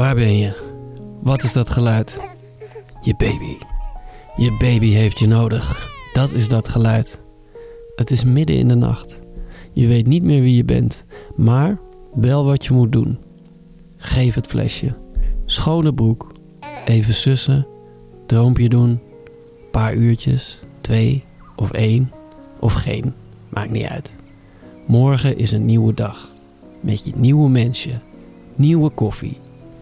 Waar ben je? Wat is dat geluid? Je baby. Je baby heeft je nodig. Dat is dat geluid. Het is midden in de nacht. Je weet niet meer wie je bent, maar wel wat je moet doen. Geef het flesje. Schone broek. Even sussen. Droompje doen. Paar uurtjes. Twee of één of geen. Maakt niet uit. Morgen is een nieuwe dag. Met je nieuwe mensje. Nieuwe koffie.